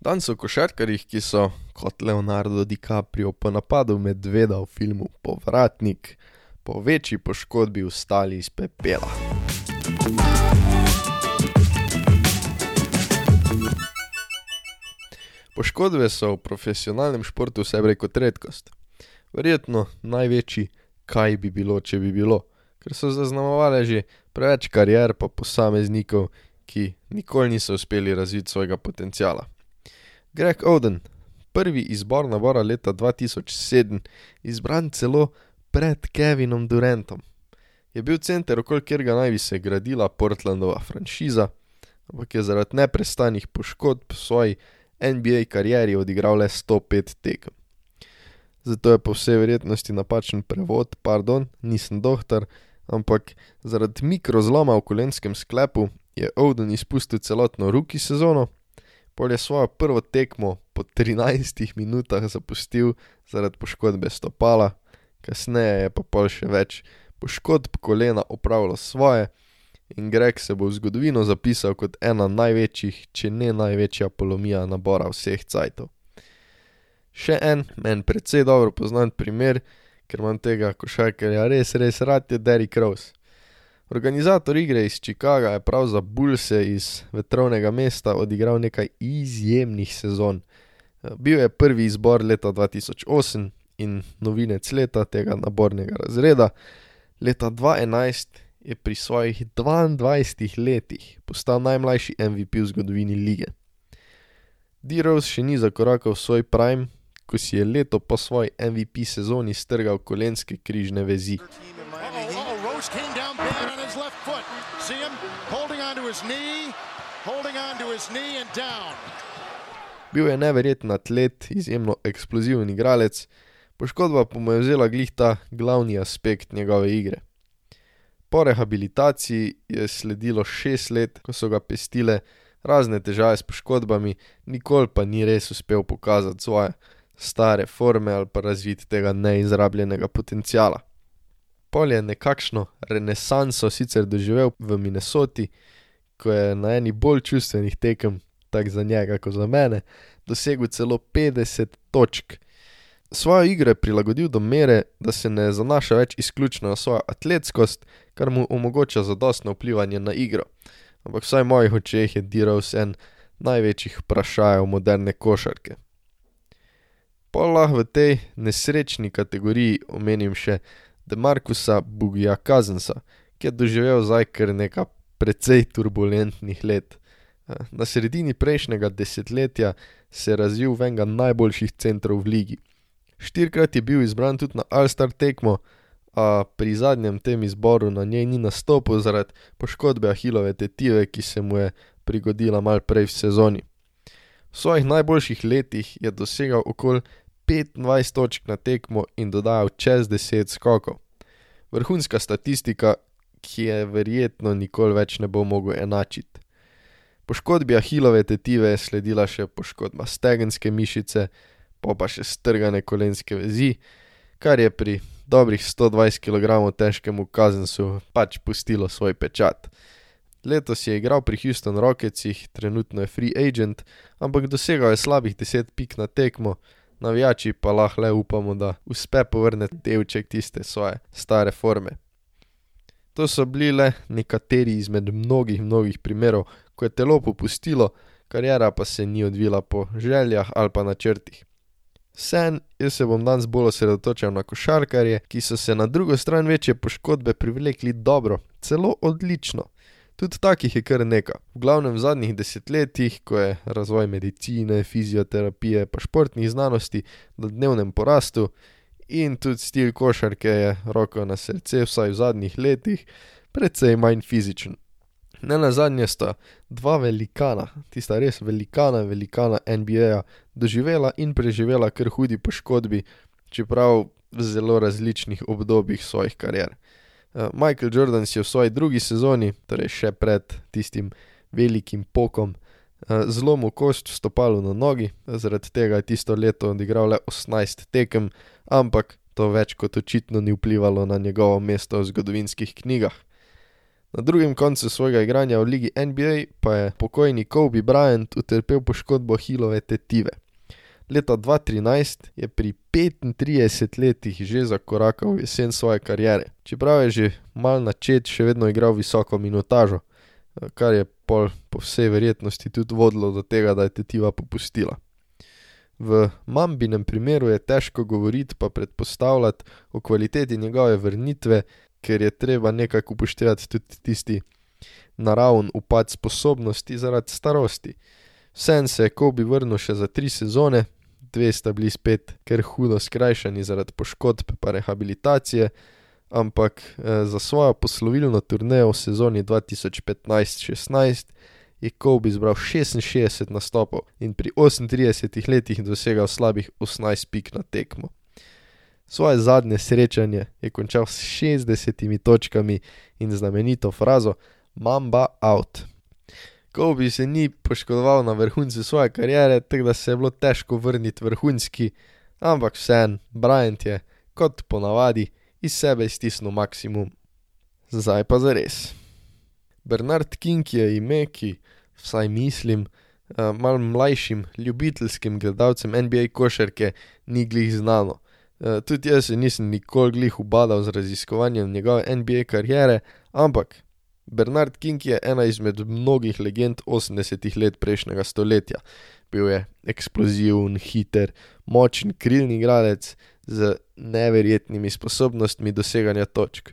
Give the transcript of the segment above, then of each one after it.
Danes o košarkarjih, ki so kot Leonardo DiCaprio po napadu medveda v filmu Povratnik po večji poškodbi vstali iz pepela. Poškodbe so v profesionalnem športu vse prej kot redkost. Verjetno največji, kaj bi bilo, če bi bilo, ker so zaznamovale že preveč karier pa posameznikov, ki nikoli niso uspeli razviti svojega potenciala. Greg Oden, prvi izbor nabora leta dva tisoč sedem, izbran celo pred Kevinom Durantom. Je bil center, okoli katerega naj bi se gradila Portlandova franšiza, ampak je zaradi neprestanih poškodb v svoji NBA karieri odigral le sto pet tekem. Zato je po vsej verjetnosti napačen prevod, pardon, nisem dohtar, ampak zaradi mikrozloma v kolenskem sklepu je Oden izpustil celotno rookie sezono, pol je svojo prvo tekmo po trinajstih minutah zapustil zaradi poškodbe stopala, kasneje je pa pol še več poškodb kolena opravilo svoje in Greg se bo v zgodovino zapisal kot ena največjih, če ne največja polomija nabora vseh cajtov. Še en, meni precej dobro poznan primer, ker imam tega košarkarja res, res rad, je Derrick Rose. Organizator igre iz Chicaga je prav za Bullse iz vetrovnega mesta odigral nekaj izjemnih sezon. Bil je prvi izbor leta dva tisoč osem in novinec leta tega nabornega razreda. Leta dva enajst je pri svojih dvaindvajsetih letih postal najmlajši MVP v zgodovini lige. D-Rose še ni zakorakal v svoj prime, ko si je leto po svoji MVP sezoni strgal kolenske križne vezi. Bil je neverjeten atlet, izjemno eksploziven igralec, poškodba pa mu je vzela glih ta glavni aspekt njegove igre. Po rehabilitaciji je sledilo šest let, ko so ga pestile razne težave s poškodbami, nikoli pa ni res uspel pokazati svoje stare forme ali pa razviti tega neizrabljenega potenciala. Pol je nekakšno renesanso sicer doživel v Minnesoti, ko je na eni bolj čustvenih tekem, tako za njega kot za mene, dosegel celo petdeset točk. Svojo igro je prilagodil do mere, da se ne zanaša več izključno na svojo atletskost, kar mu omogoča zadostno vplivanje na igro. Ampak vsaj mojih očeh je D-Rose en največjih vprašajev moderne košarke. Pol lahko v tej nesrečni kategoriji omenim še DeMarcusa Boogyja Cousinsa, ki je doživel zdaj kar nekaj precej turbulentnih let. Na sredini prejšnjega desetletja se je razvil v enega najboljših centrov v ligi. Štirikrat je bil izbran tudi na allstar tekmo, a pri zadnjem tem izboru na njej ni nastopil zaradi poškodbe ahilove tetive, ki se mu je prigodila malo prej v sezoni. V svojih najboljših letih je dosegal okoli petindvajset točk na tekmo in dodajal čez deset skokov. Vrhunska statistika, ki je verjetno nikoli več ne bo mogel enačiti. Poškodbi ahilove tetive je sledila še poškodba stegenske mišice, po pa še strgane kolenske vezi, kar je pri dobrih sto dvajset kilogramov težkemu Cousinsu pač pustilo svoj pečat. Letos je igral pri Houston Rocketsih, trenutno je free agent, ampak dosegal je slabih deset pik na tekmo, navijači pa lahko le upamo, da uspe povrniti delček tiste svoje stare forme. To so bili le nekateri izmed mnogih, mnogih primerov, ko je telo popustilo, kariera pa se ni odvila po željah ali pa načrtih. Vseeno, jaz se bom danes bolj osredotočal na košarkarje, ki so se na drugo stran večje poškodbe privlekli dobro, celo odlično. Tudi takih je kar nekaj, v glavnem v zadnjih desetletjih, ko je razvoj medicine, fizioterapije pa športnih znanosti na dnevnem porastu in tudi stil košarke je, roko na srce, vsaj v zadnjih letih, precej manj fizičen. Nenazadnje sta dva velikana, tista res velikana, velikana NBA-ja doživela in preživela kar hudi poškodbi, čeprav v zelo različnih obdobjih svojih karier. Michael Jordan si je v svoji drugi sezoni, torej še pred tistim velikim pokom, zlomil kost v stopalu na nogi, zaradi tega je tisto leto odigral le osemnajst tekem, ampak to več kot očitno ni vplivalo na njegovo mesto v zgodovinskih knjigah. Na drugem koncu svojega igranja v ligi NBA pa je pokojni Kobe Bryant utrpel poškodbo hilove tetive. Leta 2013 je pri 35 letih že zakorakal v jesen svoje kariere, čeprav je že mal načet še vedno igral visoko minutažo, kar je pol po vsej verjetnosti tudi vodilo do tega, da je tetiva popustila. V Mambinem primeru je težko govoriti pa predpostavljati o kvaliteti njegove vrnitve, ker je treba nekako upoštevati tudi tisti naravni upad sposobnosti zaradi starosti. Vseeno se je Kobe vrnil še za tri sezone, dve sta bili spet kar hudo skrajšani zaradi poškodb pa rehabilitacije, ampak za svojo poslovilno turnejo v sezoni dva tisoč petnajst-šestnajst je Kobe zbral šestinšestdeset nastopov in pri osemintridesetih letih dosegel slabih osemnajst pik na tekmo. Svoje zadnje srečanje je končal s šestdesetimi točkami in znamenito frazo Mamba out. Kobe se ni poškodoval na vrhuncu svoje kariere, tako da se je bilo težko vrniti vrhunski, ampak vseeno, Bryant je, kot ponavadi, iz sebe stisnil maksimum. Zdaj pa zares. Bernard King je ime, ki, vsaj mislim, malo mlajšim ljubiteljskim gledalcem NBA košarke ni glih znano. tudi jaz se nisem nikoli glih ubadal z raziskovanjem njegove NBA kariere, ampak Bernard King je ena izmed mnogih legend osemdesetih let prejšnjega stoletja. Bil je eksploziven, hiter, močen krilni igralec z neverjetnimi sposobnostmi doseganja točk.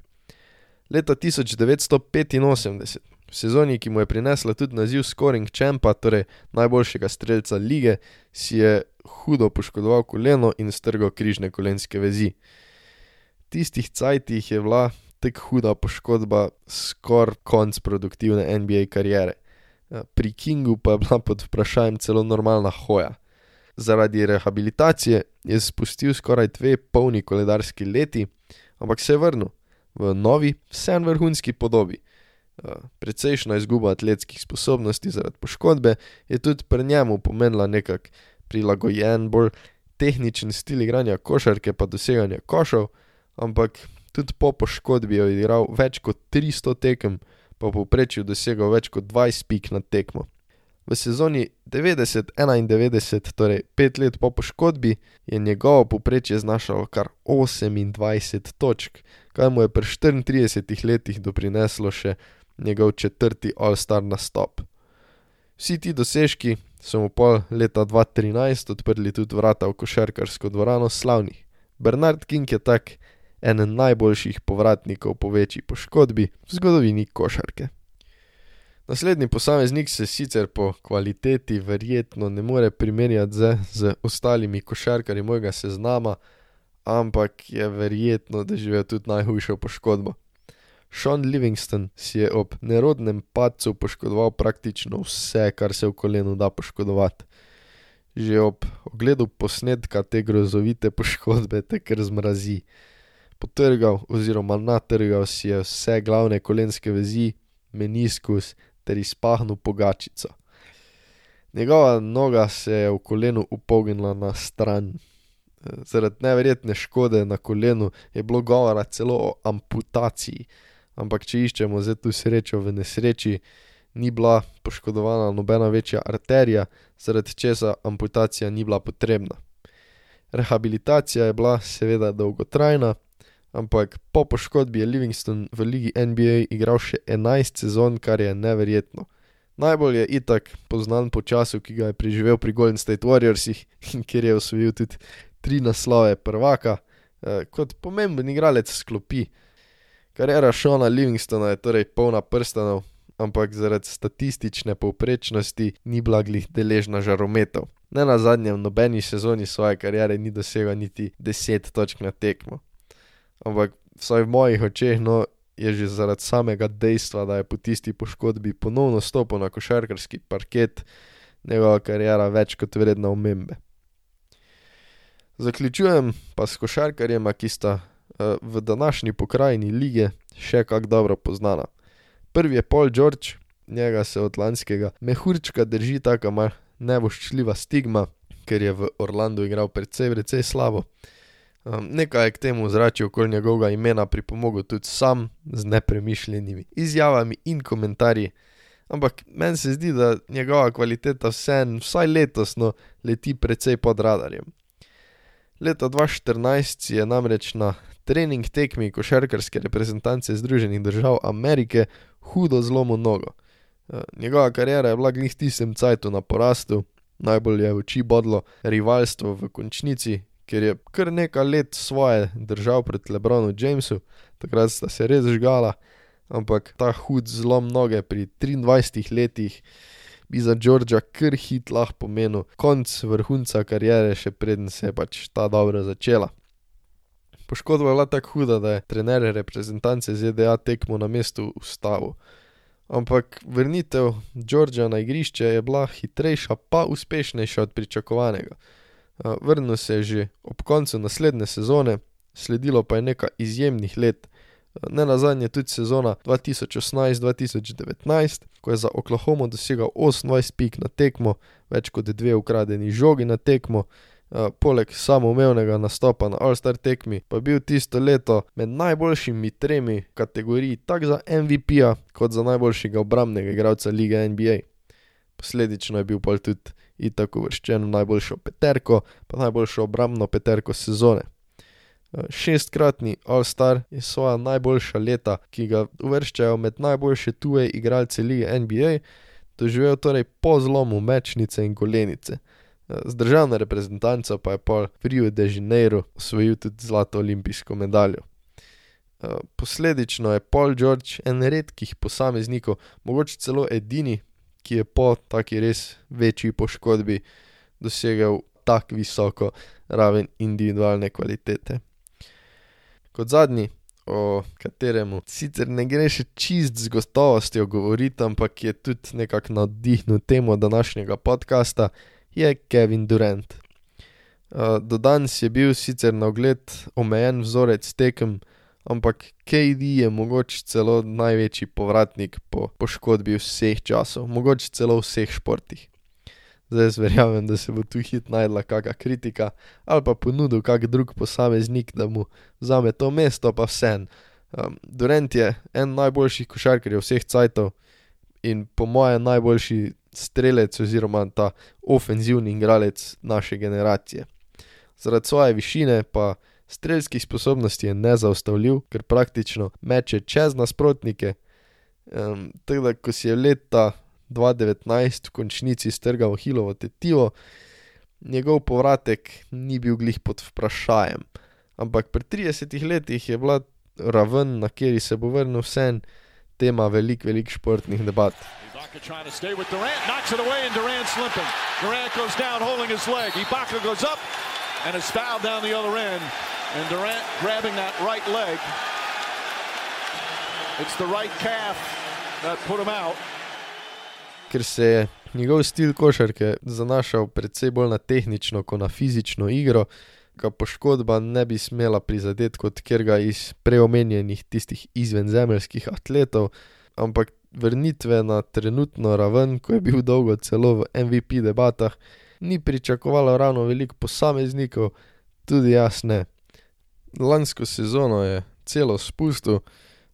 Leta tisoč devetsto petinosemdeset, v sezoni, ki mu je prinesla tudi naziv scoring champa, torej najboljšega strelca lige, si je hudo poškodoval koleno in strgal križne kolenske vezi. V tistih cajtih je bila tako huda poškodba skoraj konec produktivne NBA kariere. pri Kingu pa je bila pod vprašajem celo normalna hoja. Zaradi rehabilitacije je spustil skoraj dve polni koledarski leti, ampak se je vrnil v novi, vseeno vrhunski podobi. precejšnja izguba atletskih sposobnosti zaradi poškodbe je tudi pri njem pomenila nekako prilagojen, bolj tehničen stil igranja košarke pa doseganja košev, ampak tudi po poškodbi je odigral več kot tristo tekem pa v povprečju dosegel več kot dvajset pik na tekmo. V sezoni devetdeset enaindevetdeset, torej pet let po poškodbi, je njegovo povprečje znašalo kar osemindvajset točk, kar mu je pri štiriintridesetih letih doprineslo še njegov četrti allstar nastop. Vsi ti dosežki so mu pol leta dva trinajst odprli tudi vrata v košarkarsko dvorano slavnih. Bernard King je tako eden najboljših povratnikov po večji poškodbi v zgodovini košarke. Naslednji posameznik se sicer po kvaliteti verjetno ne more primerjati z z ostalimi košarkarji mojega seznama, ampak je verjetno doživel tudi najhujšo poškodbo. Shaun Livingston si je ob nerodnem padcu poškodoval praktično vse, kar se v kolenu da poškodovati. Že ob ogledu posnetka te grozovite poškodbe te kar zmrazi. Potrgal oziroma natrgal si je vse glavne kolenske vezi, meniskus ter izpahnil pogačico. Njegova noga se je v kolenu upognila na stran. zaradi neverjetne škode na kolenu je bilo govora celo o amputaciji, ampak če iščemo zdaj tu srečo v nesreči, ni bila poškodovana nobena večja arterija, zaradi česar amputacija ni bila potrebna. Rehabilitacija je bila seveda dolgotrajna, ampak po poškodbi je Livingston v ligi NBA igral še enajst sezon, kar je neverjetno. Najbolj je itak poznan po času, ki ga je preživel pri Golden State Warriorsih, kjer je osvojil tudi tri naslove prvaka. kot pomemben igralec s klopi. Kariera Shauna Livingstona je torej polna prstanov, ampak zaradi statistične povprečnosti ni bila glih deležna žarometov. Nenazadnje v nobeni sezoni svoje kariere ni dosegel niti deset točk na tekmo. Ampak vsaj v mojih očeh, no, je že zaradi samega dejstva, da je po tisti poškodbi ponovno stopil na košarkarski parket, njegova kariera več kot vredna omembe. Zaključujem pa s košarkarjema, ki sta, v današnji pokrajini lige še kako dobro poznana. Prvi je Paul George, njega se od lanskega mehurčka drži taka malo nevoščljiva stigma, ker je v Orlandu igral precej, precej slabo. Um, nekaj je k temu zračju okoli njegovega imena pripomogel tudi sam z nepremišljenimi izjavami in komentarji, ampak meni se zdi, da njegova kvaliteta vseeno, vsaj letos, no, leti precej pod radarjem. Leta 2014 si je namreč na trening tekmi košarkarske reprezentance Združenih držav Amerike hudo zlomil nogo. Njegova kariera je bila glih tistem cajtu na porastu, najbolj je v oči bodlo rivalstvo v končnici, ker je kar nekaj let svoje držal proti Lebronu Jamesu, takrat sta se res žgala, ampak ta hud zlom noge pri 23 letih bi za Georgia kar hit lahko pomenil konc vrhunca kariere, še preden se je pač ta dobro začela. Poškodba je bila tako huda, da je trener reprezentance ZDA tekmo na mestu ustavil. Ampak vrnitev Georgia na igrišče je bila hitrejša, pa uspešnejša od pričakovanega. Vrnil se je že ob koncu naslednje sezone, sledilo pa je nekaj izjemnih let, ne nazadnje tudi sezona 2018-2019, ko je za Oklahomo dosegel 28 pik na tekmo, več kot dve ukradeni žogi na tekmo, poleg samoumevnega nastopa na All-Star tekmi, pa je bil tisto leto med najboljšimi tremi kategorij, tako za MVP-ja, kot za najboljšega obrambnega igralca lige NBA. Posledično je bil pa tudi itak uvrščen v najboljšo peterko, pa najboljšo obrambno peterko sezone. Šestkratni All-Star je svoja najboljša leta, ki ga uvrščajo med najboljše tuje igralce lige NBA, doživel torej po zlomu mečnice in golenice. Z državno reprezentanco pa je pol v Rio de Janeiro osvojil tudi zlato olimpijsko medaljo. Posledično je Paul George en redkih posameznikov, mogoče celo edini, ki je po taki res večji poškodbi dosegel tako visoko raven individualne kvalitete. Kot zadnji, o katerem sicer ne gre še čisto z gotovostjo govoriti, ampak je tudi nekako navdihnil temo današnjega podcasta, je Kevin Durant. do danes je bil sicer na ogled omejen vzorec tekem, ampak KD je mogoče celo največji povratnik po poškodbi vseh časov, mogoče celo v vseh športih. Zdaj verjamem, da se bo tu hitro našla kaka kritika ali pa ponudil kak drug posameznik, da mu vzame to mesto, pa vseeno. Durant je en najboljših košarkarjev vseh cajtov in po moje najboljši strelec oziroma ta ofenzivni igralec naše generacije. Zaradi svoje višine pa strelskih sposobnosti je nezaustavljiv, ker praktično meče čez nasprotnike, tako da ko si je leta dva devetnajst v končnici strgal Achillovo tetivo, njegov povratek ni bil glih pod vprašajem. Ampak pri tridesetih letih je bila raven, na kateri se bo vrnil, vseeno tema veliko, veliko športnih debat. Ker se je njegov stil košarke zanašal precej bolj na tehnično ko na fizično igro, ga poškodba ne bi smela prizadeti kot katerega iz prej omenjenih tistih izvenzemeljskih atletov, ampak vrnitve na trenutno raven, ko je bil dolgo celo v MVP debatah, ni pričakovalo ravno veliko posameznikov, tudi jaz ne. Lansko sezono je celo spustil,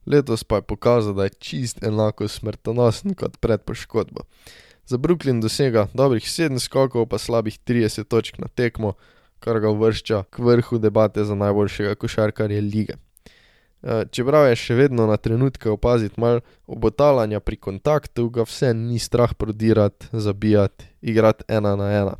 letos pa je pokazal, da je čisto enako smrtonosen kot pred poškodbo. Za Brooklyn dosega dobrih sedem skokov pa slabih trideset točk na tekmo, kar ga uvršča k vrhu debate za najboljšega košarkarja lige. čeprav je še vedno na trenutke opaziti malo obotavljanja pri kontaktu, ga vseeno ni strah prodirati, zabijati, igrati ena na ena.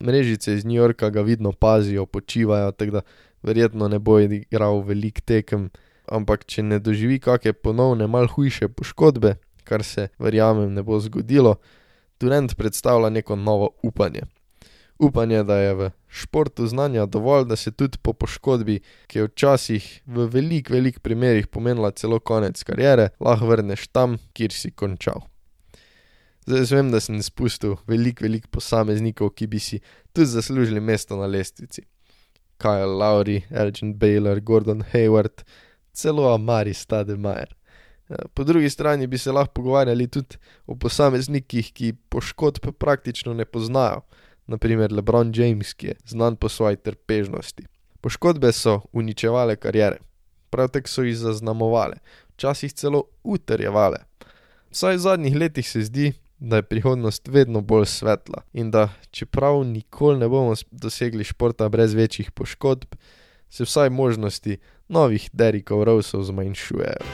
Mrežice iz New Yorka ga vidno pazijo, počivajo, tako da verjetno ne bo igral veliko tekem, ampak če ne doživi kake ponovne malo hujše poškodbe, kar se, verjamem, ne bo zgodilo, Durant predstavlja neko novo upanje. Upanje, da je v športu znanja dovolj, da se tudi po poškodbi, ki je včasih v veliko, veliko primerih pomenila celo konec kariere, lahko vrneš tam, kjer si končal. Zdaj vem, da sem izpustil veliko, veliko posameznikov, ki bi si tudi zaslužili mesto na lestvici. Kyle Lowry, Elgin Baylor, Gordon Hayward, celo Amari Stoudemire. po drugi strani bi se lahko pogovarjali tudi o posameznikih, ki poškodb praktično ne poznajo. Na primer LeBron James, ki je znan po svoji trpežnosti. Poškodbe so uničevale karijere, prav tako so jih zaznamovale, včasih celo utrjevale. Vsaj v zadnjih letih se zdi, da je prihodnost vedno bolj svetla in da, čeprav nikoli ne bomo dosegli športa brez večjih poškodb, se vsaj možnosti novih Derikov Rowsov zmanjšujejo.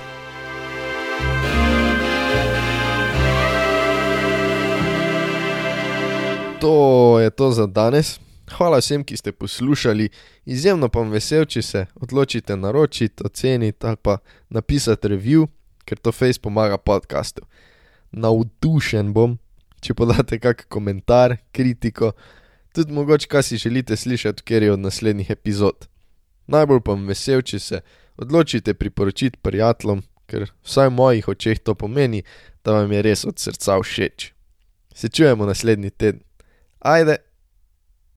To je to za danes. Hvala vsem, ki ste poslušali. Izjemno pa vam vesel, če se odločite naročiti, oceniti ali pa napisati review, ker to face pomaga podkastu. Navdušen bom, če podate kak komentar, kritiko, tudi mogoče, kaj si želite slišati, ker je od naslednjih epizod. Najbolj pa vam vesel, če se odločite priporočiti prijateljem, ker vsaj v mojih očeh to pomeni, da vam je res od srca všeč. Se čujemo naslednji teden. Ajde!